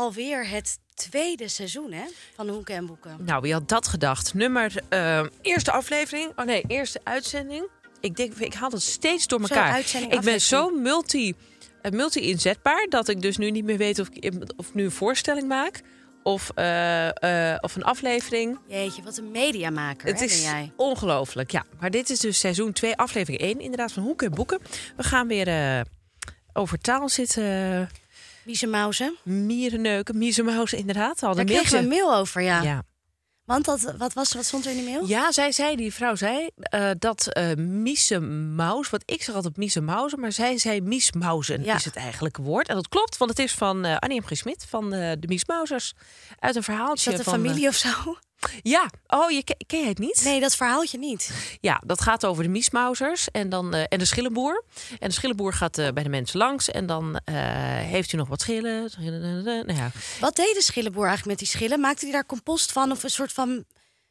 alweer het tweede seizoen hè, van Hoeken en Boeken. Nou, wie had dat gedacht? Nummer, eh, eerste aflevering. Oh nee, eerste uitzending. Ik denk, ik haal het steeds door elkaar. ik ben zo multi, eh, multi-inzetbaar dat ik dus nu niet meer weet of ik, of ik nu een voorstelling maak of, eh, of een aflevering. Jeetje, wat een mediamaker Het hè, is ben jij. ongelooflijk, ja. Maar dit is dus seizoen 2, aflevering 1, inderdaad, van Hoeken en Boeken. We gaan weer over taal zitten, Wiesemauzen. mierenneuken, miezenmauzen, inderdaad. Al Daar de kregen we een mail over, ja. Ja. Want dat, wat, was, wat stond er in die mail? Ja, zij zei, die vrouw zei eh, dat eh Miesemaus, want ik zeg altijd Miesemauzen, maar zij zei Miesmauzen Ja. is het eigenlijke woord. En dat klopt, want het is van eh Annie M. G. Smit van eh, de Miesmauzers. Uit een Is verhaaltje dat een van... familie of zo? Ja, oh, je, ken, jij het niet? Nee, dat verhaaltje niet. Ja, dat gaat over de Miesmauzers en, dan, eh, en de schillenboer. En de schillenboer gaat eh, bij de mensen langs en dan eh, heeft hij nog wat schillen. Nou ja, Wat deed de schillenboer eigenlijk met die schillen? Maakte hij daar compost van of een soort van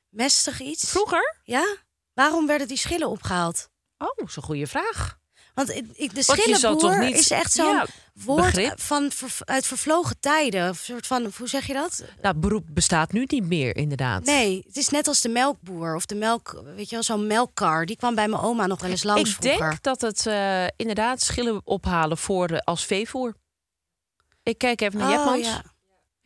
mestig iets? vroeger? Ja? Waarom werden die schillen opgehaald? Oh, dat is een goede vraag. Want ik, ik- de schillenboer niet- is echt zo'n Ja, woord begrip. van, uit vervlogen tijden. Of soort van, hoe zeg je dat? Nou, beroep bestaat nu niet meer, inderdaad. Nee, het is net als de melkboer of de melk, weet je wel, zo'n melkkar. Die kwam bij mijn oma nog wel eens langs ik vroeger. denk dat het eh, inderdaad schillen ophalen voor als veevoer. Ik kijk even naar Oh, Jetmans. ja.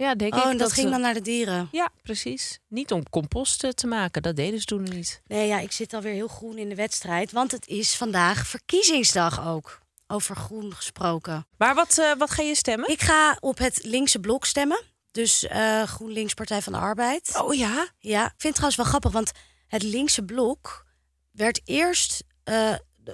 Ja, denk Oh, ik. en dat, ging dan naar de dieren. Ja, precies. Niet om compost eh, te maken. Dat deden ze toen niet. Nee, ja, ik zit alweer heel groen in de wedstrijd. Want het is vandaag verkiezingsdag ook. Over groen gesproken. Maar wat, eh, wat ga je stemmen? Ik ga op het linkse blok stemmen. Dus eh, GroenLinks Partij van de Arbeid. Oh ja? Ja, ik vind het trouwens wel grappig, want het linkse blok werd eerst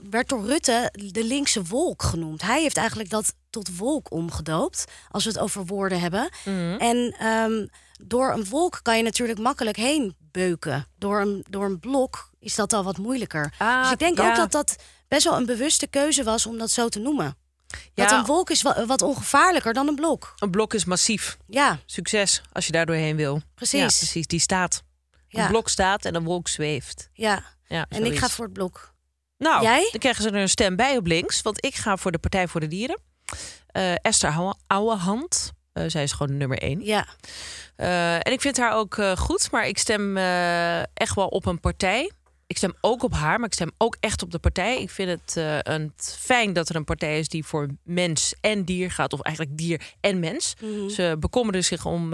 werd door Rutte de linkse wolk genoemd. Hij heeft eigenlijk dat tot wolk omgedoopt, als we het over woorden hebben. Mhm. En ehm, door een wolk kan je natuurlijk makkelijk heen beuken. Door een, door een blok is dat al wat moeilijker. Ah, dus ik denk ja. ook dat dat best wel een bewuste keuze was om dat zo te noemen. Ja. een wolk is wa- wat ongevaarlijker dan een blok. Een blok is massief. Ja, Succes als je daar doorheen wil. Precies. Ja, precies. Die staat. Ja. Een blok staat en een wolk zweeft. ja. Ja, En ik ga voor het blok. Nou, Jij? dan krijgen ze er een stem bij op links. Want ik ga voor de Partij voor de Dieren. Eh, Esther Ouwe- Ouwehand. Eh, zij is gewoon nummer één. Ja. Eh, en ik vind haar ook goed, maar ik stem echt wel op een partij. Ik stem ook op haar, maar ik stem ook echt op de partij. Ik vind het een, fijn dat er een partij is die voor mens en dier gaat. Of eigenlijk dier en mens. Mhm. Ze bekommeren zich om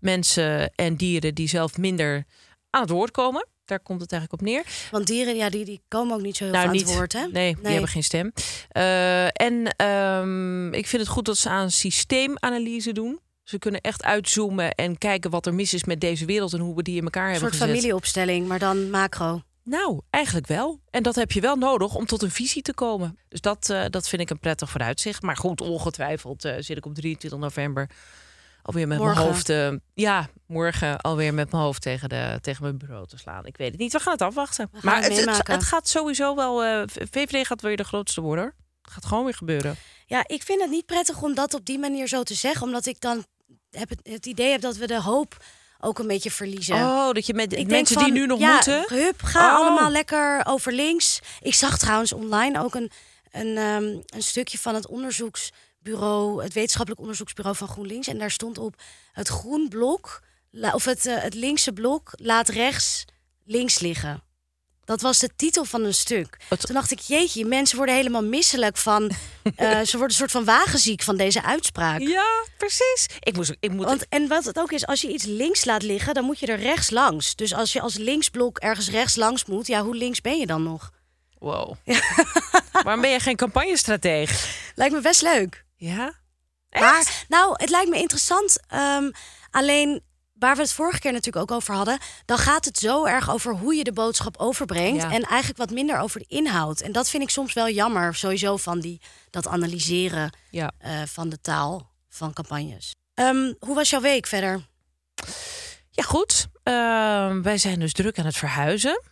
mensen en dieren die zelf minder aan het woord komen. Daar komt het eigenlijk op neer. Want dieren, ja, die, die komen ook niet zo heel Nou, veel aan niet. het woord, hè? Nee, die hebben geen stem. Eh, en ehm, ik vind het goed dat ze aan systeemanalyse doen. Ze kunnen echt uitzoomen en kijken wat er mis is met deze wereld en hoe we die in elkaar Een hebben soort gezet. familieopstelling, maar dan macro. Nou, eigenlijk wel. En dat heb je wel nodig om tot een visie te komen. Dus dat, eh, dat vind ik een prettig vooruitzicht. Maar goed, ongetwijfeld eh, zit ik op 23 november alweer met Morgen. mijn hoofd. eh, ja, morgen alweer met mijn hoofd tegen, de, tegen mijn bureau te slaan. Ik weet het niet. We gaan het afwachten. gaan maar het het, gaat sowieso wel. eh, VVD gaat weer de grootste worden. hoor. Het gaat gewoon weer gebeuren. Ja, ik vind het niet prettig om dat op die manier zo te zeggen, omdat ik dan heb het, het idee heb dat we de hoop ook een beetje verliezen. Oh, dat je met de Ik mensen die nu nog ja, moeten. Hup, ga Oh. allemaal lekker over links. Ik zag trouwens online ook een, een, ehm, een stukje van het onderzoeksbureau, het wetenschappelijk onderzoeksbureau van GroenLinks. En daar stond op het groen blok, of het, eh, het linkse blok, laat rechts links liggen. Dat was de titel van een stuk. Wat- Toen dacht ik, jeetje, mensen worden helemaal misselijk van. eh, ze worden een soort van wagenziek van deze uitspraak. Ja, precies. Ik moest, ik moet. Want, en wat het ook is, als je iets links laat liggen, dan moet je er rechts langs. Dus als je als linksblok ergens rechts langs moet, ja, hoe links ben je dan nog? Wow. Waarom ben je geen campagnestratege? Lijkt me best leuk. Ja. Maar, nou, het lijkt me interessant. ehm, alleen, waar we het vorige keer natuurlijk ook over hadden, dan gaat het zo erg over hoe je de boodschap overbrengt. Ja. En eigenlijk wat minder over de inhoud. En dat vind ik soms wel jammer, sowieso van die, dat analyseren Ja. eh, van de taal van campagnes. Ehm, hoe was jouw week verder? Ja, goed. Ehm, wij zijn dus druk aan het verhuizen.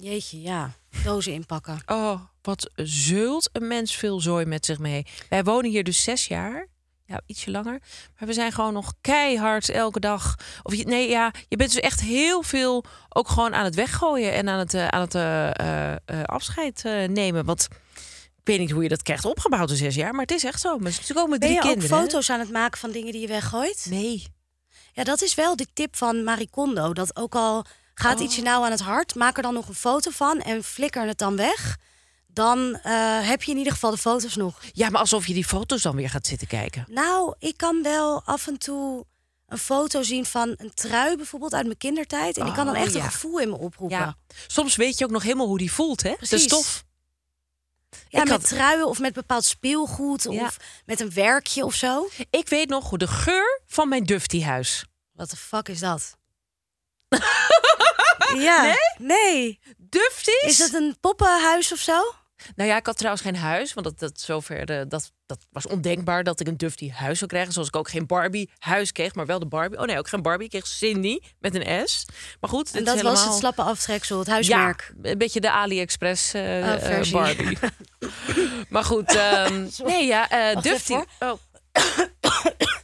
Jeetje, ja. Dozen inpakken. Oh, wat zeult een mens veel zooi met zich mee. Wij wonen hier dus zes jaar. Ja, ietsje langer. Maar we zijn gewoon nog keihard elke dag. Of je, nee, ja, je bent dus echt heel veel ook gewoon aan het weggooien en aan het, eh, aan het eh, eh, afscheid nemen. Want ik weet niet hoe je dat krijgt opgebouwd in zes jaar, maar het is echt zo. Maar Ze komen Ben drie je ook kinderen. hè? foto's aan het maken van dingen die je weggooit? Nee. Ja, dat is wel de tip van Marie Kondo. Dat ook al gaat Oh. iets je nou aan het hart, maak er dan nog een foto van en flikker het dan weg. Dan eh, heb je in ieder geval de foto's nog. Ja, maar alsof je die foto's dan weer gaat zitten kijken. Nou, ik kan wel af en toe een foto zien van een trui bijvoorbeeld uit mijn kindertijd. En ik kan dan Oh, echt een ja. gevoel in me oproepen. Ja. Ja, Soms weet je ook nog helemaal hoe die voelt, hè? De stof. met had- truien of met bepaald speelgoed Ja. of met een werkje of zo. Ik weet nog hoe de geur van mijn Dufty-huis. Wat de fuck is dat? ja, nee? Dufties? Is het een poppenhuis of zo? Nou ja, ik had trouwens geen huis, want dat, dat, zover de, dat, dat was ondenkbaar dat ik een Dufty huis zou krijgen. Zoals ik ook geen Barbie huis kreeg, maar wel de Barbie. Oh nee, ook geen Barbie. Ik kreeg Cindy met een S. Maar goed, En dat was het slappe aftreksel, het ja, huismerk. een beetje de AliExpress eh, Oh, eh, versie. Barbie. maar goed, ehm, nee ja, eh Dufty. Oh,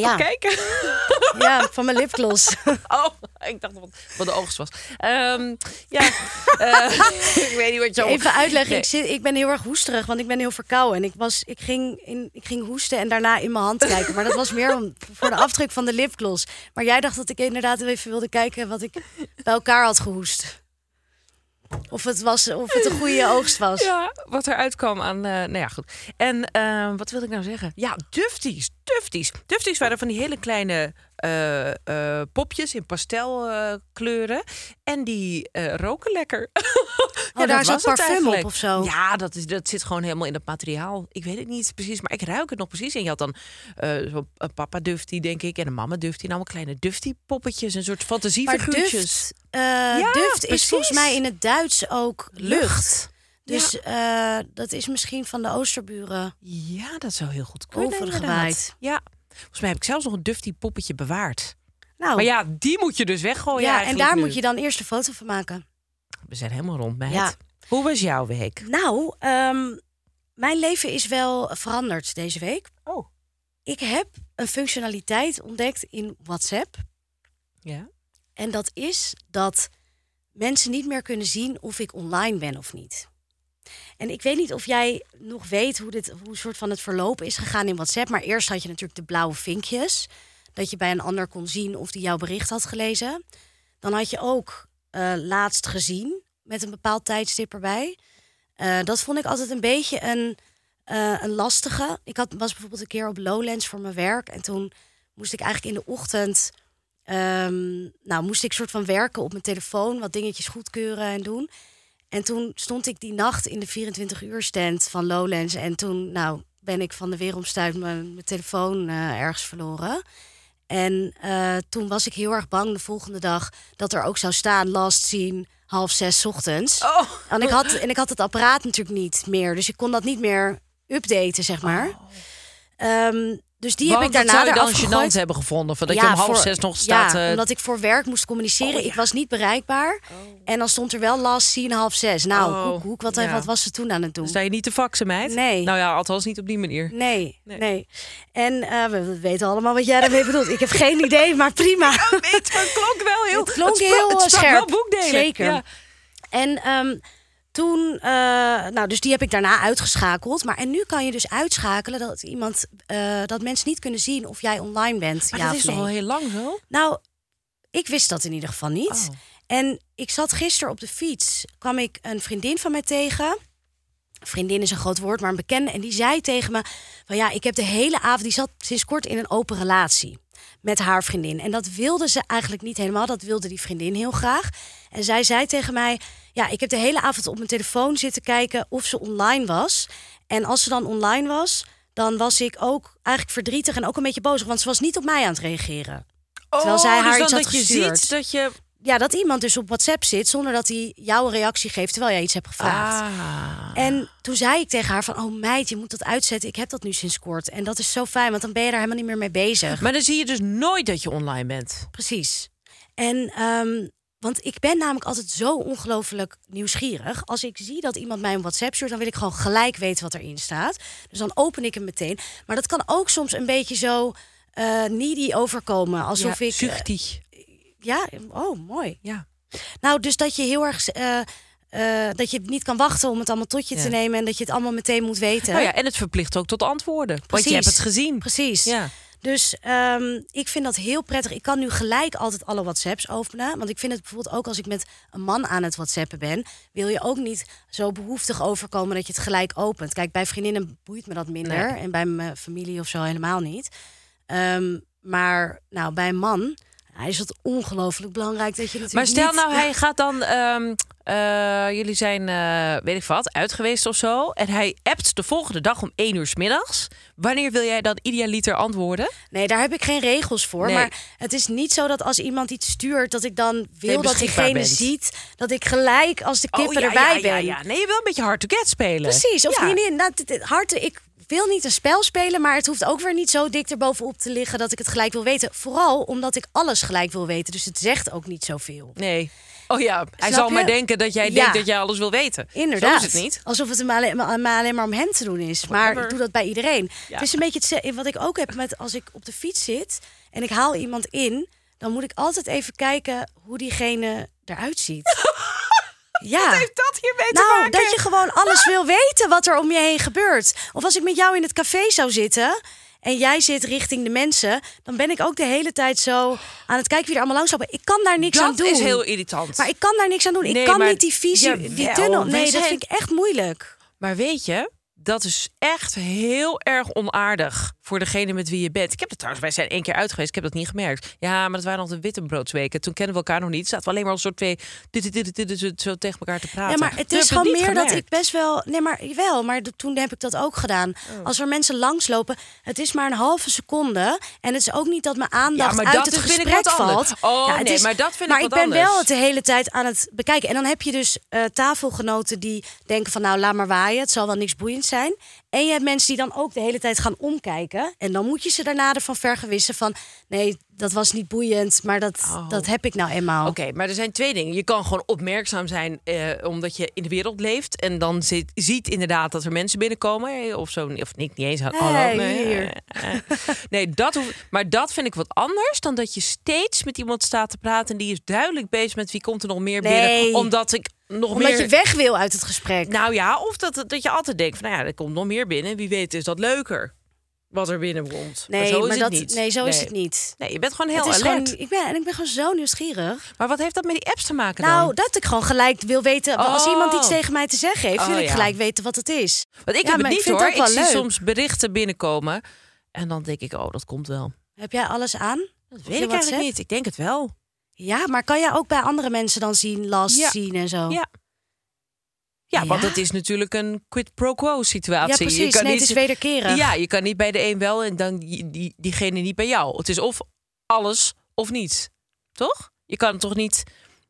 Ja, kijken. ja, van mijn lipgloss. Oh, ik dacht wat, wat de oogst was. Ehm, ja, eh, ik weet niet wat je... Even uitleggen, Nee. ik, zit, ik ben heel erg hoesterig, want ik ben heel verkouden. En ik, was, ik, ging in, ik ging hoesten en daarna in mijn hand kijken. Maar dat was meer om, voor de afdruk van de lipgloss. Maar jij dacht dat ik inderdaad even wilde kijken wat ik bij elkaar had gehoest. Of het, was, of het een goede oogst was. Ja, wat eruit kwam aan. eh, nou ja, goed. En eh, wat wil ik nou zeggen? Ja, Dufties. Dufties. Dufties waren van die hele kleine eh, eh, popjes in pastelkleuren. en die eh, roken lekker. Oh, daar zat parfum op of zo. Ja, dat, is, dat zit gewoon helemaal in het materiaal. Ik weet het niet precies, maar ik ruik het nog precies. En je had dan zo een papa Dufty, denk ik, en een mama Dufty. En allemaal kleine Dufty poppetjes, een soort fantasiefiguurtjes. duft, eh, duft is precies. volgens mij in het Duits ook lucht. Lucht. Dus dat is misschien van de Oosterburen. Ja, dat zou heel goed kunnen. Overgewaaid. Ja. Volgens mij heb ik zelfs nog een Dufty poppetje bewaard. Nou, Maar ja, die moet je dus weggooien. ja, en daar nu. moet je dan eerst een foto van maken. We zijn helemaal rond, meid. Ja. Hoe was jouw week? Nou, ehm, mijn leven is wel veranderd deze week. Oh. Ik heb een functionaliteit ontdekt in WhatsApp. Ja. En dat is dat mensen niet meer kunnen zien of ik online ben of niet. En ik weet niet of jij nog weet hoe dit hoe soort van het verloop is gegaan in WhatsApp. Maar eerst had je natuurlijk de blauwe vinkjes. Dat je bij een ander kon zien of die jouw bericht had gelezen. Dan had je ook eh, laatst gezien met een bepaald tijdstip erbij. Eh, dat vond ik altijd een beetje een, eh, een lastige. Ik had, was bijvoorbeeld een keer op Lowlands voor mijn werk. En toen moest ik eigenlijk in de ochtend Ehm, nou, moest ik soort van werken op mijn telefoon, wat dingetjes goedkeuren en doen. En toen stond ik die nacht in de 24 uur stand van Lowlands. En toen, nou, ben ik van de weeromstuit mijn, mijn telefoon eh, ergens verloren. En eh, toen was ik heel erg bang de volgende dag dat er ook zou staan last zien half zes ochtends. Oh. En ik had, en ik had het apparaat natuurlijk niet meer, dus ik kon dat niet meer updaten, zeg maar. Ehm, dus die Want heb ik dat daarna zou je dan gênant hebben gevonden. Van dat je om half voor- zes nog staat... Ja, eh, omdat ik voor werk moest communiceren. Oh, ja. Ik was niet bereikbaar. En dan stond er wel last zien half zes. Nou, Oh, koek, wat, ja. wat was ze toen aan het doen? sta je niet te faxen, meid? Nee. Nou ja, althans niet op die manier. Nee, Nee. nee. En eh, we we weten allemaal wat jij daarmee bedoelt. Ik heb geen idee, maar prima. Weet, het klonk wel heel... Het klonk sprak- heel, het scherp. wel boekdelen. Zeker. En ehm, toen, eh, nou, dus die heb ik daarna uitgeschakeld. Maar en nu kan je dus uitschakelen dat iemand, eh, dat mensen niet kunnen zien of jij online bent. Maar ja dat is toch al heel lang zo? Nou, ik wist dat in ieder geval niet. Oh. En ik zat gisteren op de fiets, kwam ik een vriendin van mij tegen. Vriendin is een groot woord, maar een bekende. En die zei tegen me: van ja, ik heb de hele avond. Die zat sinds kort in een open relatie met haar vriendin. En dat wilde ze eigenlijk niet helemaal. Dat wilde die vriendin heel graag. En zij zei tegen mij: Ja, ik heb de hele avond op mijn telefoon zitten kijken of ze online was. En als ze dan online was, dan was ik ook eigenlijk verdrietig en ook een beetje boos. Want ze was niet op mij aan het reageren. Terwijl zij Oh, haar dus iets had dat je ziet dat je... Ja, dat iemand dus op WhatsApp zit zonder dat hij jou een reactie geeft terwijl jij iets hebt gevraagd. Ah. En toen zei ik tegen haar van, oh meid, je moet dat uitzetten. Ik heb dat nu sinds kort. En dat is zo fijn, want dan ben je daar helemaal niet meer mee bezig. Maar dan zie je dus nooit dat je online bent. Precies. En, ehm, want ik ben namelijk altijd zo ongelooflijk nieuwsgierig. Als ik zie dat iemand mij een WhatsApp stuurt, dan wil ik gewoon gelijk weten wat erin staat. Dus dan open ik hem meteen. Maar dat kan ook soms een beetje zo eh needy overkomen. Alsof ja, ik... eh, zuchtig. Ja, oh, mooi. Ja. Nou, dus dat je heel erg. eh, eh, dat je niet kan wachten om het allemaal tot je Ja. te nemen en dat je het allemaal meteen moet weten. Nou ja, en het verplicht ook tot antwoorden. Want je Precies. hebt het gezien. Precies. Ja. Dus ehm, ik vind dat heel prettig. Ik kan nu gelijk altijd alle WhatsApps openen. Want ik vind het bijvoorbeeld ook als ik met een man aan het WhatsAppen ben, wil je ook niet zo behoeftig overkomen dat je het gelijk opent. Kijk, bij vriendinnen boeit me dat minder. Nee. En bij mijn familie of zo helemaal niet. Ehm, maar nou, bij een man. Hij is het ongelooflijk belangrijk dat je natuurlijk Maar stel niet- nou, hij gaat dan... ehm, eh, jullie zijn, eh, weet ik wat, uit geweest of zo. En hij appt de volgende dag om één uur 's middags. Wanneer wil jij dan idealiter antwoorden? Nee, daar heb ik geen regels voor. Nee. Maar het is niet zo dat als iemand iets stuurt, dat ik dan wil dat diegene bent. ziet dat ik gelijk als de kippen Oh, ja, erbij ja, ben. Ja. Nee, je wil een beetje hard to get spelen. Precies. Of niet, niet, nou, hard, ik wil niet een spel spelen, maar het hoeft ook weer niet zo dik erbovenop te liggen dat ik het gelijk wil weten. Vooral omdat ik alles gelijk wil weten. Dus het zegt ook niet zoveel. Nee. Oh ja, hij Snap zal je? maar denken dat jij Ja. denkt dat jij alles wil weten. Inderdaad. Zo is het niet. Alsof het maar- maar alleen maar om hem te doen is. Maar Whatever. ik doe dat bij iedereen. Ja. Het is een beetje wat ik ook heb met als ik op de fiets zit en ik haal iemand in, dan moet ik altijd even kijken hoe diegene eruit ziet. Ja. dat hiermee Nou, dat je gewoon alles wil weten wat er om je heen gebeurt. Of als ik met jou in het café zou zitten en jij zit richting de mensen, dan ben ik ook de hele tijd zo aan het kijken wie er allemaal langs lopen. Ik kan daar niks aan Dat doen. is heel irritant. Maar ik kan daar niks aan doen. Nee, ik kan niet die visie, die tunnel. Nee, dat vind ik echt moeilijk. Maar weet je, dat is echt heel erg onaardig voor degene met wie je bent. Ik heb het trouwens, wij zijn één keer uit geweest, ik heb dat niet gemerkt. Ja, maar dat waren nog de wittebroodsweken. Toen kennen we elkaar nog niet. Zaten we alleen maar als soort twee dit, dit, dit, dit, zo tegen elkaar te praten. Ja, maar het is gewoon meer dat ik best wel. Nee, maar wel. Maar toen heb ik dat ook gedaan. Oh. Als er mensen langslopen, het is maar een halve seconde. En het is ook niet dat mijn aandacht uit het gesprek valt. Oh, nee, maar dat vind ik maar ik ben wel het de hele tijd aan het bekijken. En dan heb je dus eh, tafelgenoten die denken van, nou, laat maar waaien. Het zal wel niks boeiends zijn. En je hebt mensen die dan ook de hele tijd gaan omkijken. En dan moet je ze daarna ervan vergewissen van, nee, dat was niet boeiend, maar dat, Oh. dat heb ik nou eenmaal. Oké, maar er zijn twee dingen. Je kan gewoon opmerkzaam zijn eh, omdat je in de wereld leeft. En dan zit, ziet inderdaad dat er mensen binnenkomen. eh, Of zo, of niet, niet eens. Hallo, Hey, nee, hier. eh, eh. nee, dat hoeft, maar dat vind ik wat anders dan dat je steeds met iemand staat te praten. En die is duidelijk bezig met wie komt er nog meer Nee. binnen. Omdat ik nog Omdat meer... je weg wil uit het gesprek. Nou ja, of dat, dat je altijd denkt van, nou ja, er komt nog meer binnen. Wie weet is dat leuker, wat er binnenkomt. nee, maar zo is maar het niet. nee, zo is het niet. Nee, je bent gewoon heel alert. gewoon, ik ben, en ik ben gewoon zo nieuwsgierig. Maar wat heeft dat met die apps te maken Nou, dan? dat ik gewoon gelijk wil weten. Als Oh. iemand iets tegen mij te zeggen heeft, wil Oh, ik ja. gelijk weten wat het is. Want ik Ja, heb het ik niet hoor. Ik zie leuk. soms berichten binnenkomen. En dan denk ik, oh, dat komt wel. Heb jij alles aan? Dat weet ik eigenlijk niet. Ik denk het wel. Ja, maar kan jij ook bij andere mensen dan zien, last Ja. zien en zo? Ja. Ja, want Ja? het is natuurlijk een quid pro quo situatie. Ja, Je precies. kan Nee, niet, het is wederkerig. Ja, je kan niet bij de een wel en dan die, die, diegene niet bij jou. Het is of alles of niets. Toch? Je kan toch niet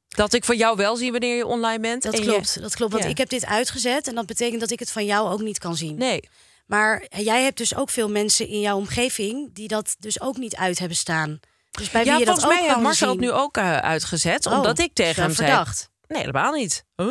dat ik van jou wel zie wanneer je online bent. Dat je- klopt, dat klopt. Want Ja. ik heb dit uitgezet en dat betekent dat ik het van jou ook niet kan zien. Nee. Maar jij hebt dus ook veel mensen in jouw omgeving die dat dus ook niet uit hebben staan. Dus bij ja, dat volgens ook mij heeft Marcel het nu ook eh, uitgezet. Oh, omdat ik tegen hem zei... verdacht. Nee, helemaal niet. Huh?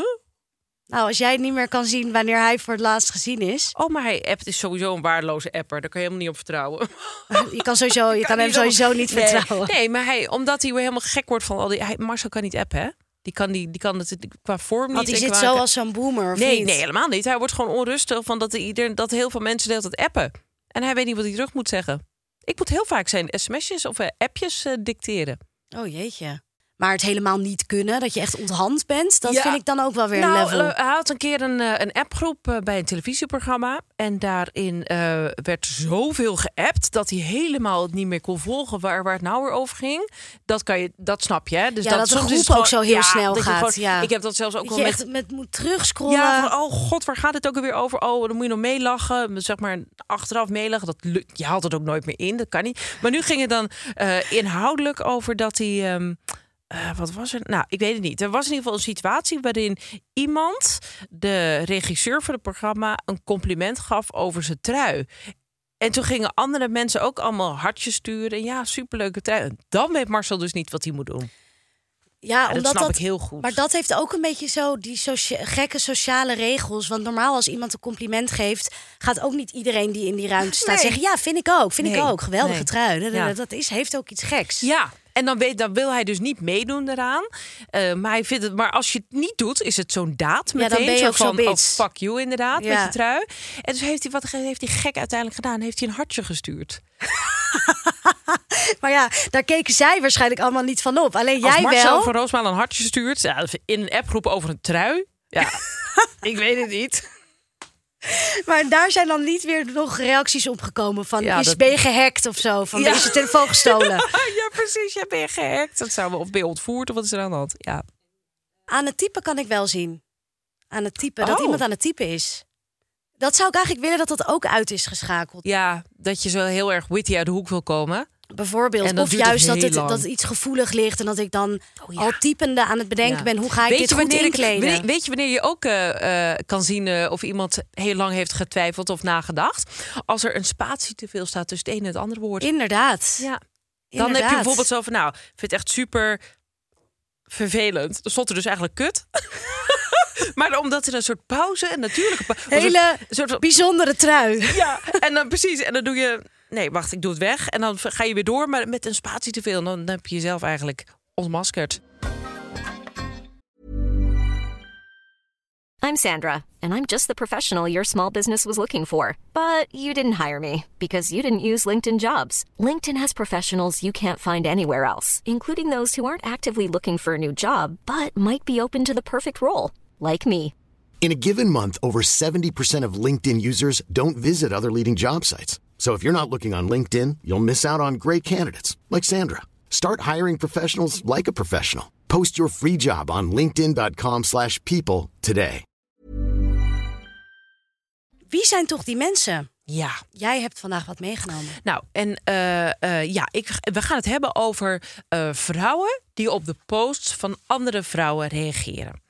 Nou, als jij niet meer kan zien wanneer hij voor het laatst gezien is. Oh, maar hij appt is sowieso een waardeloze apper. Daar kan je helemaal niet op vertrouwen. Je kan, sowieso, je kan hem sowieso niet nee, vertrouwen. Nee, maar hij, omdat hij weer helemaal gek wordt van al die... Hij, Marcel kan niet appen, hè? Die kan, die, die kan het qua vorm Want niet. die en zit qua- zo als zo'n boomer. Of Nee, niet? nee, helemaal niet. Hij wordt gewoon onrustig van dat, iedereen, dat heel veel mensen de hele tijd appen. En hij weet niet wat hij terug moet zeggen. Ik moet heel vaak zijn sms'jes of eh, appjes eh, dicteren. Oh jeetje. Maar het helemaal niet kunnen, dat je echt onthand bent, dat Ja. vind ik dan ook wel weer een nou, level. eh, hij had een keer een, eh, een appgroep eh, bij een televisieprogramma. En daarin eh, werd zoveel geappt dat hij helemaal het niet meer kon volgen waar, waar het nou weer over ging. Dat, kan je, dat snap je. Hè? Dus Ja, dat soms is groep gewoon- ook zo heel ja, snel dat gaat, gewoon- ja. Ik heb dat zelfs ook dat wel met met moet terugscrollen. Ja, van, oh god, waar gaat het ook alweer over? Oh, dan moet je nog meelachen. Zeg maar achteraf meelachen. Dat je haalt het ook nooit meer in. Dat kan niet. Maar nu ging het dan inhoudelijk over dat hij. ehm, eh, wat was er? Nou, ik weet het niet. Er was in ieder geval een situatie waarin iemand, de regisseur van het programma, een compliment gaf over zijn trui. En toen gingen andere mensen ook allemaal hartjes sturen. En ja, superleuke trui. En dan weet Marcel dus niet wat hij moet doen. Ja, Ja, dat omdat snap ik heel goed. Maar dat heeft ook een beetje zo die socia- gekke sociale regels. Want normaal als iemand een compliment geeft, gaat ook niet iedereen die in die ruimte staat Nee. zeggen: Ja, vind ik ook, vind ik ook. Geweldige nee. trui. Dat- Ja. Dat is, heeft ook iets geks. Ja, en dan, weet, dan wil hij dus niet meedoen eraan. Eh, maar, hij vindt het, maar als je het niet doet, is het zo'n daad Ja, meteen. dan ben je zo ook zo van, oh, fuck you inderdaad, Ja. met je trui. En dus heeft hij, wat heeft hij gek uiteindelijk gedaan? Heeft hij een hartje gestuurd. Maar ja, daar keken zij waarschijnlijk allemaal niet van op. Alleen Als jij Marcel wel. van Roosmaal een hartje stuurt, ja, in een appgroep over een trui. Ja, ik weet het niet. Maar daar zijn dan niet weer nog reacties op gekomen van Ja, is dat- ben je gehackt of zo? Van Ja. is je telefoon gestolen? ja, precies. Ja, ben je gehackt? Dat zou wel, of ben je ontvoerd of wat is er aan de hand? Ja. Aan het typen kan ik wel zien. Aan het typen, dat Oh. iemand aan het typen is. Dat zou ik eigenlijk willen dat dat ook uit is geschakeld. ja, dat je zo heel erg witty uit de hoek wil komen. Bijvoorbeeld. Dat Of juist dat, het, lang. dat iets gevoelig ligt en dat ik dan Oh, ja. al typende aan het bedenken Ja. ben. Hoe ga ik weet dit goed wanneer ik- inkleden? weet, je wanneer je ook eh, eh, kan zien eh, of iemand heel lang heeft getwijfeld of nagedacht? Als er een spatie te veel staat tussen het ene en het andere woord. Inderdaad. ja. Dan heb je bijvoorbeeld zo van, nou, ik vind het echt super vervelend. Dan stond er dus eigenlijk kut. maar omdat er een soort pauze, een natuurlijke pauze... Hele een soort bijzondere trui. ja, en dan precies. En dan doe je... Nee, wacht, ik doe het weg. En dan ga je weer door, maar met een spatie te veel. En dan heb je jezelf eigenlijk ontmaskerd. I'm Sandra, and I'm just the professional your small business was looking for. But you didn't hire me because you didn't use LinkedIn jobs. LinkedIn has professionals you can't find anywhere else, including those who aren't actively looking for a new job but might be open to the perfect role, like me. In a given month, over 70% of LinkedIn users don't visit other leading job sites. So if you're not looking on LinkedIn, you'll miss out on great candidates like Sandra. Start hiring professionals like a professional. Post your free job on linkedin.com/people slash people today. Wie zijn toch die mensen? Ja, Jij hebt vandaag wat meegenomen. Nou, en eh, eh, ja, ik, we gaan het hebben over eh, vrouwen die op de posts van andere vrouwen reageren.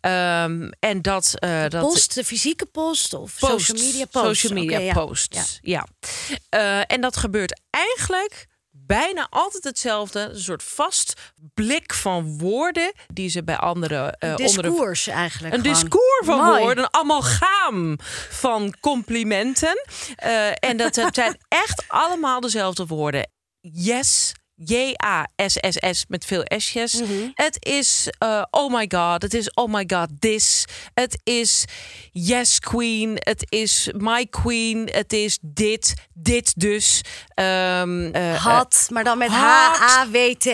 Ehm, en dat, eh, dat Post, de fysieke post of posts, social media post? social media posts. Ja. Eh, en dat gebeurt eigenlijk bijna altijd hetzelfde. Een soort vast blik van woorden die ze bij andere eh de discours eigenlijk. een gewoon. discours van Mooi. woorden, een amalgaam van complimenten. En dat het zijn echt allemaal dezelfde woorden. Yes. J-A-S-S-S met veel S'jes. Mhm. Het is eh, oh my god. Het is oh my god this. Het is yes queen. Het is my queen. Het is dit. Dit dus. Eh, Had, maar dan met. H-A-W-T.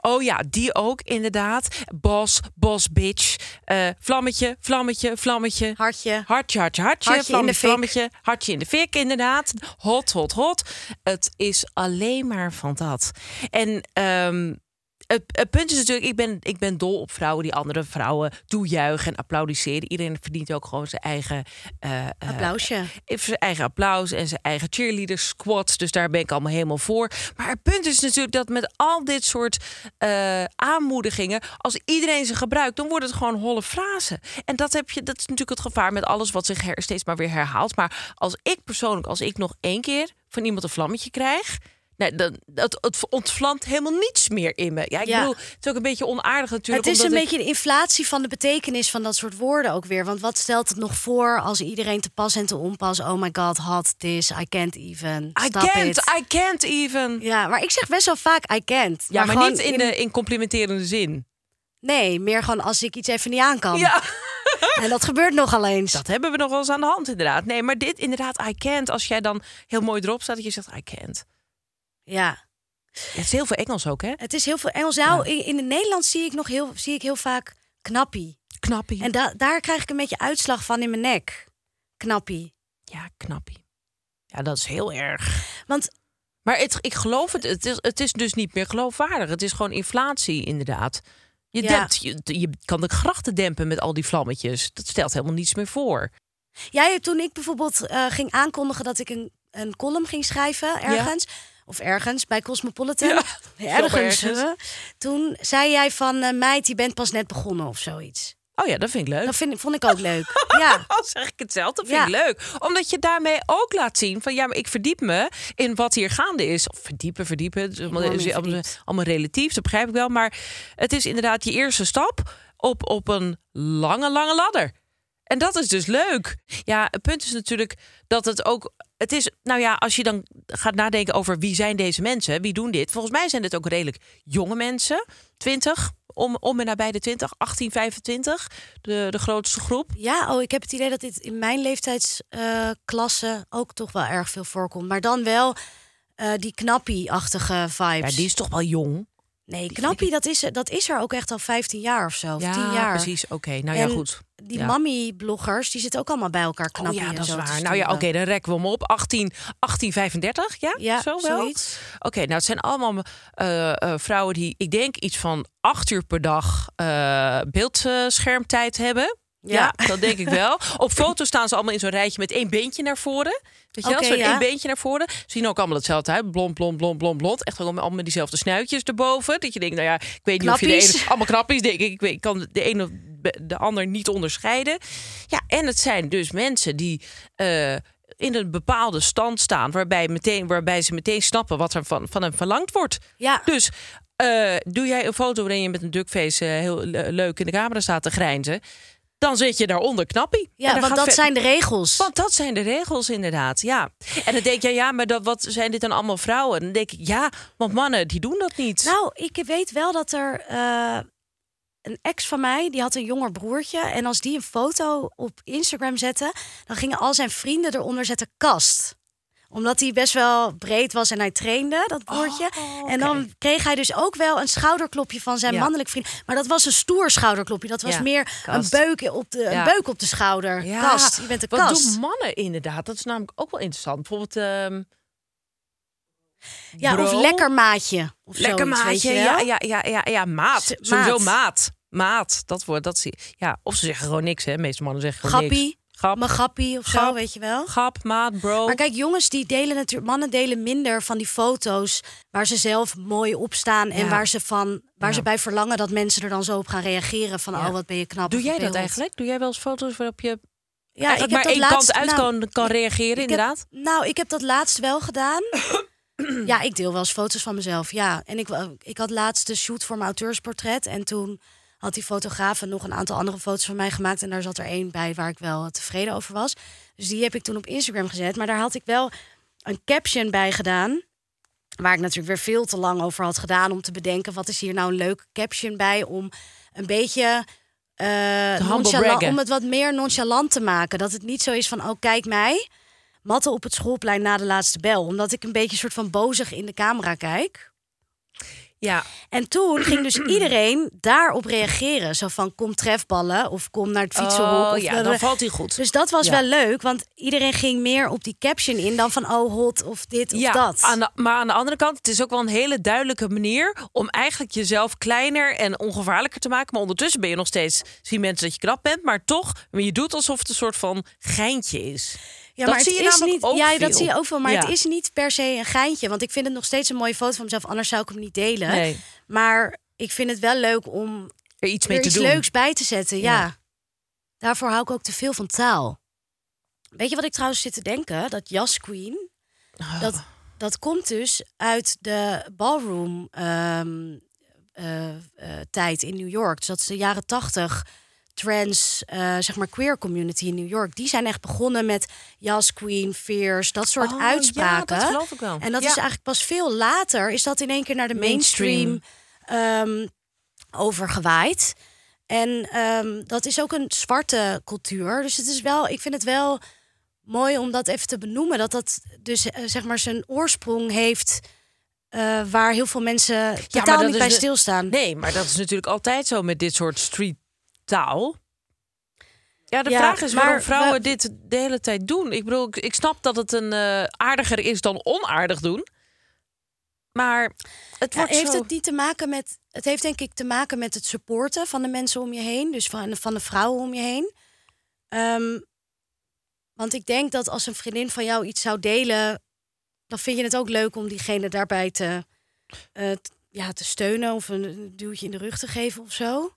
Oh ja, die ook inderdaad. Bos, bos, bitch. Eh, vlammetje, vlammetje, vlammetje. Hartje. Hartje, hartje, hartje. Hartje in de vlammetje, vlammetje. Hartje in de fik, inderdaad. Hot, hot, hot. Het is alleen maar van dat. En ehm, het, het punt is natuurlijk, ik ben, ik ben dol op vrouwen die andere vrouwen toejuichen en applaudisseren. Iedereen verdient ook gewoon zijn eigen eh, eh, Applausje. zijn eigen applaus en zijn eigen cheerleader squats. Dus daar ben ik allemaal helemaal voor. Maar het punt is natuurlijk dat met al dit soort eh, aanmoedigingen, als iedereen ze gebruikt, dan wordt het gewoon holle frazen. En dat heb je, dat is natuurlijk het gevaar met alles wat zich her- steeds maar weer herhaalt. Maar als ik persoonlijk, als ik nog één keer van iemand een vlammetje krijg. Nee, dan, dat, het ontvlamt helemaal niets meer in me. Ja, ik Ja. bedoel, het is ook een beetje onaardig natuurlijk. Het is een ik- beetje de inflatie van de betekenis van dat soort woorden ook weer. Want wat stelt het nog voor als iedereen te pas en te onpas... oh my god, hot this, I can't even, I stop can't, it. I can't even. Ja, maar ik zeg best wel vaak I can't. Ja, maar, niet in, de in complimenterende zin. Nee, meer gewoon als ik iets even niet aan kan. Ja, En dat gebeurt nogal eens. dat hebben we nog wel eens aan de hand inderdaad. Nee, maar dit inderdaad, I can't. Als jij dan heel mooi erop staat, dat je zegt I can't. Ja, Het is heel veel Engels ook, hè? het is heel veel Engels. Nou, in, in het Nederlands zie ik nog heel, zie ik heel vaak knappie. Knappie. En da- daar krijg ik een beetje uitslag van in mijn nek. Knappie. Ja, knappie. Ja, dat is heel erg. Want Maar het, ik geloof het, het is, het is dus niet meer geloofwaardig. Het is gewoon inflatie, inderdaad. Je, Ja. dempt, je, je kan de grachten dempen met al die vlammetjes. Dat stelt helemaal niets meer voor. Jij, toen ik bijvoorbeeld eh, ging aankondigen dat ik een, een column ging schrijven ergens, of ergens bij Cosmopolitan, Ja, ergens, ergens. toen zei jij van eh, meid, je bent pas net begonnen of zoiets. Oh ja, dat vind ik leuk. Dat vind, vond ik ook leuk. ja. Al zeg ik het zelf, dat vind Ja. ik leuk. Omdat je daarmee ook laat zien van ja, maar ik verdiep me in wat hier gaande is. Of verdiepen, verdiepen. Het is allemaal, is allemaal relatief, dat begrijp ik wel. Maar het is inderdaad je eerste stap op, op een lange, lange ladder. En dat is dus leuk. Ja, het punt is natuurlijk dat het ook. Het is, nou ja, als je dan gaat nadenken over wie zijn deze mensen, wie doen dit? Volgens mij zijn dit ook redelijk jonge mensen, 20, om, om en nabij de 20, 18, 25, de, de grootste groep. Ja, oh, ik heb het idee dat dit in mijn leeftijdsklasse ook toch wel erg veel voorkomt. Maar dan wel eh, die knappie-achtige vibes. Ja, die is toch wel jong. Nee, knappie, dat is, dat is er ook echt al 15 jaar of zo. Of 10 jaar. precies. Oké, nou ja, goed. Die Ja. mammy-bloggers, die zitten ook allemaal bij elkaar Oh knappie ja, en dat is waar. Nou ja, oké, dan rekken we hem op. 18, 1835, ja? Ja, zo wel? zoiets. Oké, nou het zijn allemaal eh, eh, vrouwen die, ik denk, iets van acht uur per dag eh, beeldschermtijd hebben. Ja. Ja. dat denk ik wel. Op foto's staan ze allemaal in zo'n rijtje met één beentje naar voren. Weet je wel, zo'n ja. één beentje naar voren. Ze zien ook allemaal hetzelfde uit. Blond, blond, blond, blond, blond. Echt allemaal met diezelfde snuitjes erboven. Dat je denkt, nou ja, ik weet niet of je de ene... Allemaal knappies, denk ik. Ik, weet, ik kan de ene of de ander niet onderscheiden. Ja, en het zijn dus mensen die... eh, in een bepaalde stand staan, waarbij, meteen, waarbij ze meteen snappen wat er van, van hem verlangd wordt. Ja. Dus eh, doe jij een foto waarin je met een duckface eh, heel le- leuk in de camera staat te grijnzen, dan zet je daaronder knappie. Ja, want dat ver- zijn de regels. want dat zijn de regels inderdaad, ja. En dan denk je, ja, maar dat, wat zijn dit dan allemaal vrouwen? Dan denk ik, ja, want mannen, die doen dat niet. Nou, ik weet wel dat er eh, een ex van mij, die had een jonger broertje. En als die een foto op Instagram zette, dan gingen al zijn vrienden eronder zetten kast omdat hij best wel breed was en hij trainde, dat broertje. En dan kreeg hij dus ook wel een schouderklopje van zijn Ja. mannelijk vriend. Maar dat was een stoer schouderklopje. Dat was Ja, meer kast. een beuk op de, een beuk op de schouder. kast, je bent een wat kast. doen mannen inderdaad? Dat is namelijk ook wel interessant. Bijvoorbeeld, ehm, Ja, of lekker maatje. Of lekker zoiets, maatje. je Ja, ja, ja, ja, ja, maat. Sowieso maat. maat. Maat, dat wordt, dat zie Ja, of ze zeggen gewoon niks, hè. De meeste mannen zeggen gewoon Gappie, niks. Grap, Mijn grappie of zo, weet je wel. grap, maat, bro. Maar kijk, jongens die delen natuurlijk, mannen delen minder van die foto's waar ze zelf mooi op staan en Ja. waar ze van, waar Ja. ze bij verlangen dat mensen er dan zo op gaan reageren van, Ja. oh wat ben je knap. Doe jij dat eigenlijk? Doe jij wel eens foto's waarop je Ja, eigenlijk maar één laatst- kant uit nou, kan, kan reageren, ik heb- inderdaad? nou, ik heb dat laatst wel gedaan. ja, ik deel wel eens foto's van mezelf. Ja, en ik, ik had laatst de shoot voor mijn auteursportret en toen had die fotograaf nog een aantal andere foto's van mij gemaakt en daar zat er één bij waar ik wel tevreden over was. Dus die heb ik toen op Instagram gezet, maar daar had ik wel een caption bij gedaan. Waar ik natuurlijk weer veel te lang over had gedaan om te bedenken wat is hier nou een leuke caption bij om een beetje eh, humble nonchalant, om het wat meer nonchalant te maken. Dat het niet zo is van oh kijk mij, matten op het schoolplein na de laatste bel, omdat ik een beetje soort van bozig in de camera kijk. Ja. En toen ging dus iedereen daarop reageren. Zo van, kom trefballen of kom naar het fietsenhok. Oh, ja, dan valt hij goed. Dus dat was Ja. wel leuk, want iedereen ging meer op die caption in dan van, oh hot of dit of ja, dat. Aan de, maar aan de andere kant, het is ook wel een hele duidelijke manier om eigenlijk jezelf kleiner en ongevaarlijker te maken. Maar ondertussen ben je nog steeds, zien mensen dat je knap bent, maar toch, maar je doet alsof het een soort van geintje is. Ja, dat maar zie je namelijk niet. ook ja, veel. dat zie je ook veel. Maar Ja. het is niet per se een geintje. Want ik vind het nog steeds een mooie foto van mezelf. Anders zou ik hem niet delen. Nee. Maar ik vind het wel leuk om er iets mee er te iets doen. leuks bij te zetten. Ja. Ja. Daarvoor hou ik ook te veel van taal. Weet je wat ik trouwens zit te denken? Dat Jas Queen, Oh. dat, dat komt dus uit de ballroom ehm, eh, eh, tijd in New York. Dus dat is de jaren tachtig trans, eh, zeg maar queer community in New York. Die zijn echt begonnen met Jas Queen, Fierce, dat soort Oh, uitspraken. Ja, dat geloof ik wel. En dat Ja. is eigenlijk pas veel later is dat in één keer naar de mainstream, ehm, overgewaaid. En ehm, dat is ook een zwarte cultuur. Dus het is wel, ik vind het wel mooi om dat even te benoemen. Dat dat dus eh, zeg maar zijn oorsprong heeft. eh, waar heel veel mensen totaal dat niet bij de- stilstaan. Nee, maar dat is natuurlijk altijd zo met dit soort street taal. Ja, de Ja, vraag is waarom vrouwen we- dit de hele tijd doen. Ik bedoel, ik, ik snap dat het een eh, aardiger is dan onaardig doen. Maar het Ja, wordt heeft zo... het niet te maken met. Het heeft denk ik te maken met het supporten van de mensen om je heen. Dus van, van de vrouwen om je heen. Ehm, want ik denk dat als een vriendin van jou iets zou delen. dan vind je het ook leuk om diegene daarbij te, eh, t- ja, te steunen. of een, een duwtje in de rug te geven of zo.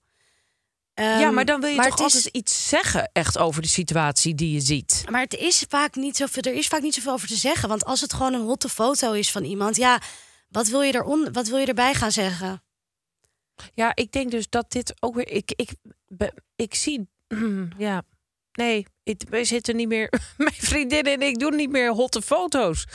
Ja, Ehm, maar dan wil je toch is- altijd iets zeggen echt over de situatie die je ziet. Maar het is vaak niet zoveel, er is vaak niet zoveel over te zeggen. Want als het gewoon een hotte foto is van iemand, ja, wat wil je, eron, wat wil je erbij gaan zeggen? Ja, ik denk dus dat dit ook weer... Ik, ik, ik zie... Ja, nee, wij zitten niet meer... Mijn vriendin en ik doen niet meer hotte foto's.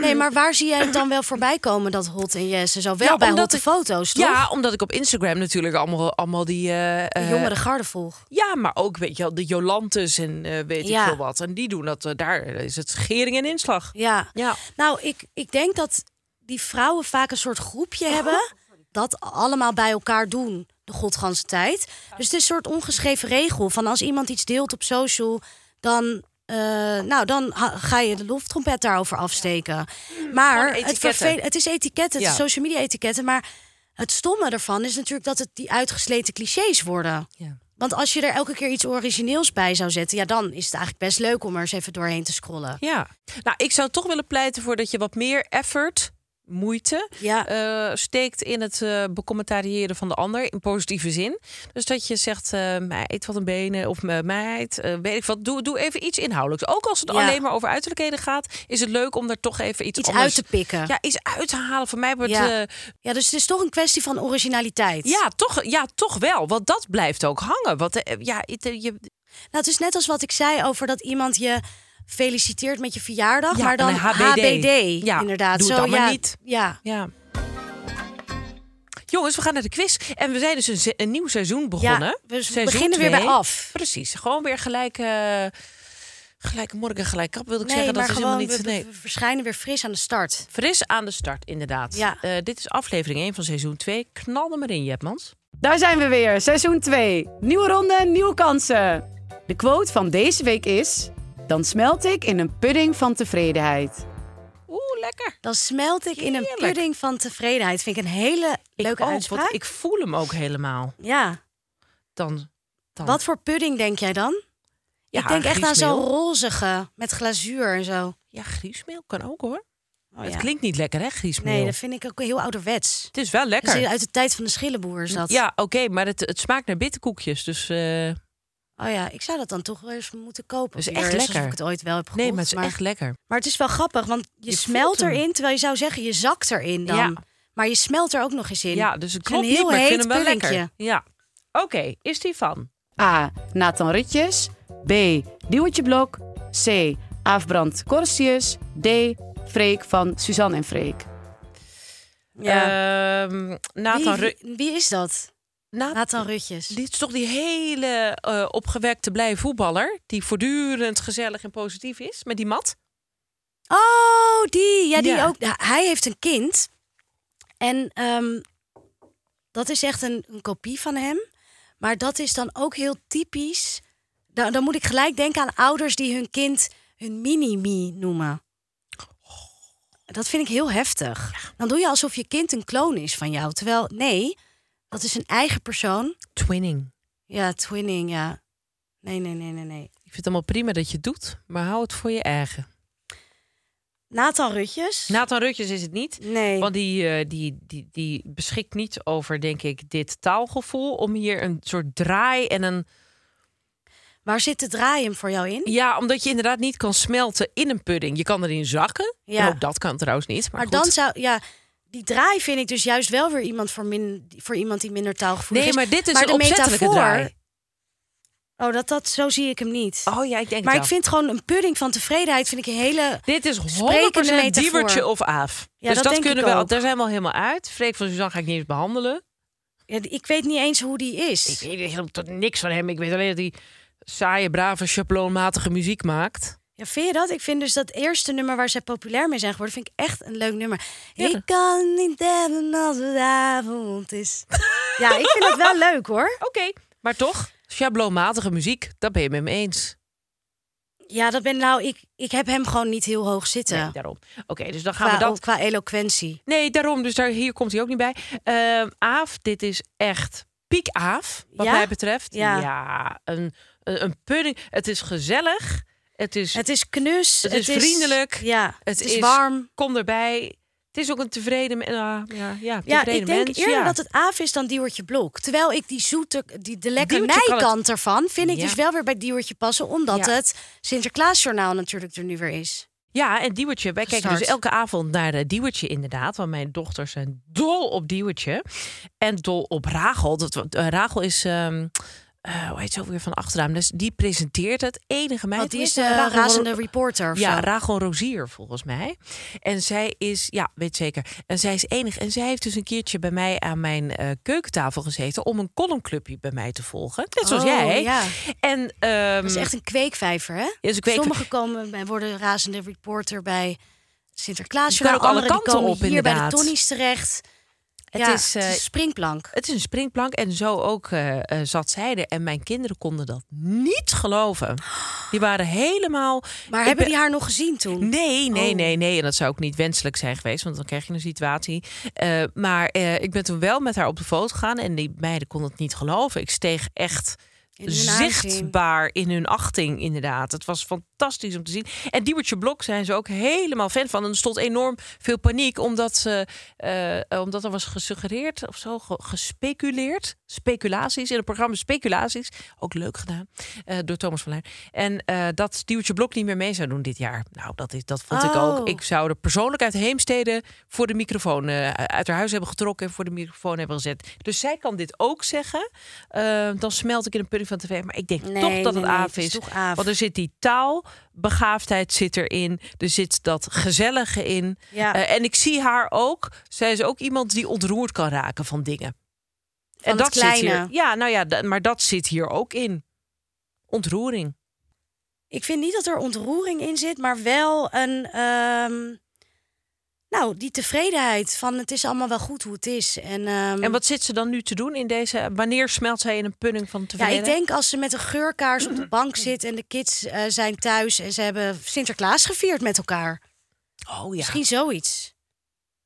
Nee, maar waar zie jij het dan wel voorbij komen, dat Hot en Jesse? Zo wel Ja, bij hotte ik- foto's, toch? Ja, omdat ik op Instagram natuurlijk allemaal, allemaal die... eh, jongere garde volg. Ja, maar ook weet je wel, de Jolantes en eh, weet Ja. ik veel wat. En die doen dat, daar is het schering en inslag. Ja. Ja. Nou, ik, ik denk dat die vrouwen vaak een soort groepje hebben... dat allemaal bij elkaar doen de godganse tijd. Dus het is een soort ongeschreven regel van als iemand iets deelt op social... dan, eh, nou, dan ga je de loftrompet daarover afsteken. Maar het, etiketten. vervel- het is etiketten, het Ja. is social media etiketten... maar het stomme ervan is natuurlijk dat het die uitgesleten clichés worden. Ja. Want als je er elke keer iets origineels bij zou zetten... ja, dan is het eigenlijk best leuk om er eens even doorheen te scrollen. ja. Nou, ik zou toch willen pleiten voor dat je wat meer effort, moeite, Ja. eh, steekt in het eh becommentariëren van de ander in positieve zin. Dus dat je zegt, eh meid, wat een benen, of meid, weet ik wat, doe, doe even iets inhoudelijks. Ook als het Ja. alleen maar over uiterlijkheden gaat, is het leuk om er toch even iets, Iets anders... uit te pikken. Ja, iets uit te halen. Voor mij wordt Ja. Ja, dus het is toch een kwestie van originaliteit. Ja, toch, ja, toch wel. Want dat blijft ook hangen. Want eh, ja, het, je, Nou, het is net als wat ik zei over dat iemand je feliciteert met je verjaardag, Ja, maar dan HBD. HBD. Ja, inderdaad. doe het Zo, dan maar ja, niet. Ja. ja. Jongens, we gaan naar de quiz. En we zijn dus een, nieuw seizoen begonnen. Ja, we Seizoen beginnen weer bij af. Precies. Gewoon weer gelijk... eh gelijke morgen, gelijk kap, wilde ik Nee, zeggen. maar dat is gewoon, helemaal niet... we, Nee. we verschijnen weer fris aan de start. Fris aan de start, inderdaad. Ja. Eh, dit is aflevering 1 van seizoen 2. Knal er maar in, Jepmans. Daar zijn we weer, seizoen 2. Nieuwe ronde, nieuwe kansen. De quote van deze week is... Dan smelt ik in een pudding van tevredenheid. Oeh, lekker. Dan smelt ik in een Heerlijk. pudding van tevredenheid. Vind ik een hele leuke ik ook, uitspraak. want ik voel hem ook helemaal. Ja. Dan, dan Wat voor pudding denk jij dan? Ja, ik denk echt aan zo'n griesmeel. rozige met glazuur en zo. Ja, griesmeel kan ook hoor. Oh, Het ja. klinkt niet lekker, hè, griesmeel? Nee, dat vind ik ook heel ouderwets. Het is wel Dat lekker. is uit de tijd van de schillenboer is dat. Ja, oké, maar het, het smaakt naar bitterkoekjes. Dus eh, Oh ja, ik zou dat dan toch wel eens moeten kopen. Het is weer, echt lekker. ik het ooit wel heb gekocht. nee, maar het is echt lekker. Maar het is wel grappig, want je, Je smelt erin, terwijl je zou zeggen je zakt erin dan. Ja. Maar je smelt er ook nog eens in. Ja, dus het is een klopt niet, heel maar ik vind hem wel lekker. Ja. Oké, is die van? A. Nathan Rutjes. B. Diewertje Blok. C. Aafbrand Corsius. D. Freek van Suzanne en Freek. Ja. Ehm, Nathan wie, wie is dat? Nathan- Rutjes. Dit is toch die hele eh, opgewekte blij voetballer... die voortdurend gezellig en positief is met die mat? Oh, die. Ja, die Ja. ook. Hij heeft een kind. En ehm, dat is echt een, een kopie van hem. Maar dat is dan ook heel typisch. Dan, dan moet ik gelijk denken aan ouders die hun kind hun mini-me noemen. Dat vind ik heel heftig. Dan doe je alsof je kind een kloon is van jou. Terwijl, nee, dat is een eigen persoon. Twinning. Ja, twinning, ja. Nee, nee, nee, nee, nee. Ik vind het allemaal prima dat je het doet, maar hou het voor je eigen. Nathan Rutjes. Nathan Rutjes is het niet. nee. Want die, eh, die, die, die beschikt niet over, denk ik, dit taalgevoel. Om hier een soort draai en een. Waar zit de draai hem voor jou in? Ja, omdat je inderdaad niet kan smelten in een pudding. Je kan erin zakken. Ja. En ook dat kan trouwens niet. Maar, Maar, goed. dan zou, ja, die draai vind ik dus juist wel weer iemand voor, min, voor iemand die minder taalgevoelig Nee, is. maar dit is Maar een opzettelijke metafoor- draai. Oh, dat, dat, zo zie ik hem niet. Oh ja, ik denk maar ik vind gewoon een pudding van tevredenheid vind ik een hele. Dit is 100% Sprekende metafoor. diewertje of aaf. Ja, dus dat dat, kunnen we. ook. Daar zijn we al helemaal uit. Freek van Suzanne ga ik niet eens behandelen. Ja, ik weet niet eens hoe die is. Ik weet helemaal tot niks van hem. Ik weet alleen dat hij saaie, brave, schabloonmatige muziek maakt. Ja, vind je dat? Ik vind dus dat eerste nummer waar zij populair mee zijn geworden, vind ik echt een leuk nummer. Ja. Ik kan niet hebben als het avond is. ja, ik vind dat wel leuk hoor. Oké, maar toch, schabloonmatige muziek, dat ben je met me eens. Ja, dat ben nou, ik, ik heb hem gewoon niet heel hoog zitten. Nee, daarom. Oké, dus dan gaan qua, we dat. qua eloquentie. Nee, daarom. Dus daar, hier komt hij ook niet bij. Ehm, Aaf, dit is echt piek Aaf, wat Ja? mij betreft. Ja. een, een, een pudding. Het is gezellig. Het is, Het is knus. Het is vriendelijk. Ja, het het, is, warm. Kom erbij. Het is ook een tevreden, ah, ja, ja, Ja, tevreden ik denk mens. eerder ja. dat het Aaf is dan Diewertje Blok. Terwijl ik die zoete, die, de lekkernijkant ervan... vind ik Ja. dus wel weer bij Diewertje passen... omdat Ja. het Sinterklaasjournaal natuurlijk er nu weer is. Ja, en Diewertje. Wij kijken Start. dus elke avond naar de Diewertje inderdaad. Want mijn dochters zijn dol op Diewertje. En dol op Rachel. Dat, eh, Rachel is... ehm eh, hoe heet ze ook weer van achternaam? Dus die presenteert het. Enige meid. Want die Hoe is? Rachel razende reporter. Ja. Rachel Rozier volgens mij. En zij is, ja, weet zeker. En zij is enig. En zij heeft dus een keertje bij mij aan mijn keukentafel gezeten om een columnclubje bij mij te volgen. Net zoals Oh, jij. ja. En Dat is echt een kweekvijver, hè? is een Sommigen komen bij, worden razende reporter bij Sinterklaas. Je kan ook alle kanten op, hier bij inderdaad. de Tonnies terecht. Het ja, is, eh, het is een springplank. Het is een springplank en zo ook eh, eh, zat zij er. En mijn kinderen konden dat niet geloven. Die waren helemaal... Maar hebben ben- die haar nog gezien toen? Nee, nee, Oh. nee, nee. En dat zou ook niet wenselijk zijn geweest, want dan krijg je een situatie. Maar ik ben toen wel met haar op de foto gegaan en die meiden konden het niet geloven. Ik steeg echt In zichtbaar in hun achting, inderdaad. Het was fantastisch om te zien. En Diewertje Blok zijn ze ook helemaal fan van. En er stond enorm veel paniek, omdat, ze, eh, omdat er was gesuggereerd of zo, ge- gespeculeerd. Speculaties in het programma Speculaties. Ook leuk gedaan eh, door Thomas van Leijn. En eh, dat Diewertje Blok niet meer mee zou doen dit jaar. Nou, dat, is, dat vond ik ook. Oh. Ik zou er persoonlijk uit Heemstede voor de microfoon uit haar huis hebben getrokken en voor de microfoon hebben gezet. Dus zij kan dit ook zeggen. Dan smelt ik in een pudding van tv. Maar ik denk Nee, toch dat nee, het nee, het is. Want er zit die taalbegaafdheid zit erin. Er zit dat gezellige in. Ja. Eh, en ik zie haar ook. Zij is ook iemand die ontroerd kan raken van dingen. Van en dat zit kleine. hier. Ja, nou ja, maar dat zit hier ook in. Ontroering. Ik vind niet dat er ontroering in zit, maar wel een. ehm, nou, die tevredenheid van het is allemaal wel goed hoe het is. En, ehm, En wat zit ze dan nu te doen in deze? Wanneer smelt zij in een pudding van ja, tevreden? ik denk als ze met een geurkaars op de bank zit en de kids eh, zijn thuis en ze hebben Sinterklaas gevierd met elkaar. Oh ja. Misschien zoiets.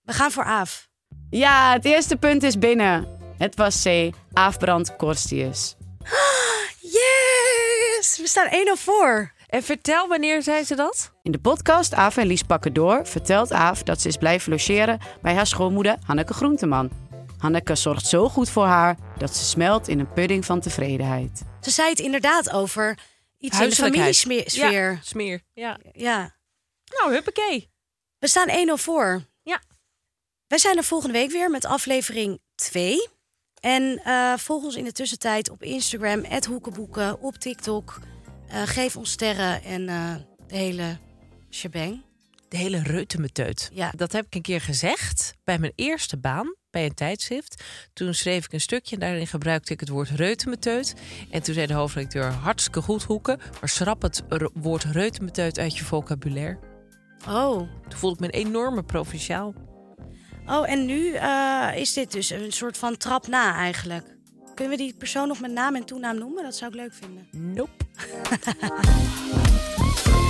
We gaan voor Aaf. Ja, het eerste punt is binnen. Het was C. Aafbrand Korstius. Yes! We staan 1-0 voor. En vertel, wanneer zei ze dat? In de podcast Aaf en Lies pakken door vertelt Aaf dat ze is blijven logeren bij haar schoonmoeder Hanneke Groenteman. Hanneke zorgt zo goed voor haar dat ze smelt in een pudding van tevredenheid. Ze zei het inderdaad over iets in de familiesfeer. Ja, smeer. Ja. ja. Nou, huppakee. We staan 1-0 voor. Ja. Wij zijn er volgende week weer met aflevering 2. En eh, volg ons in de tussentijd op Instagram, Hoekenboeken, op TikTok. Eh, geef ons sterren en eh, de hele shebang. De hele reutemeteut. Ja. Dat heb ik een keer gezegd bij mijn eerste baan bij een tijdschrift. Toen schreef ik een stukje en daarin gebruikte ik het woord reutemeteut. En toen zei de hoofdredacteur hartstikke goed hoeken, maar schrap het woord reutemeteut uit je vocabulaire. Oh, Toen voelde ik me een enorme provinciaal. Oh, en nu eh, is dit dus een soort van trap na eigenlijk. Kunnen we die persoon nog met naam en toenaam noemen? Dat zou ik leuk vinden. Nope.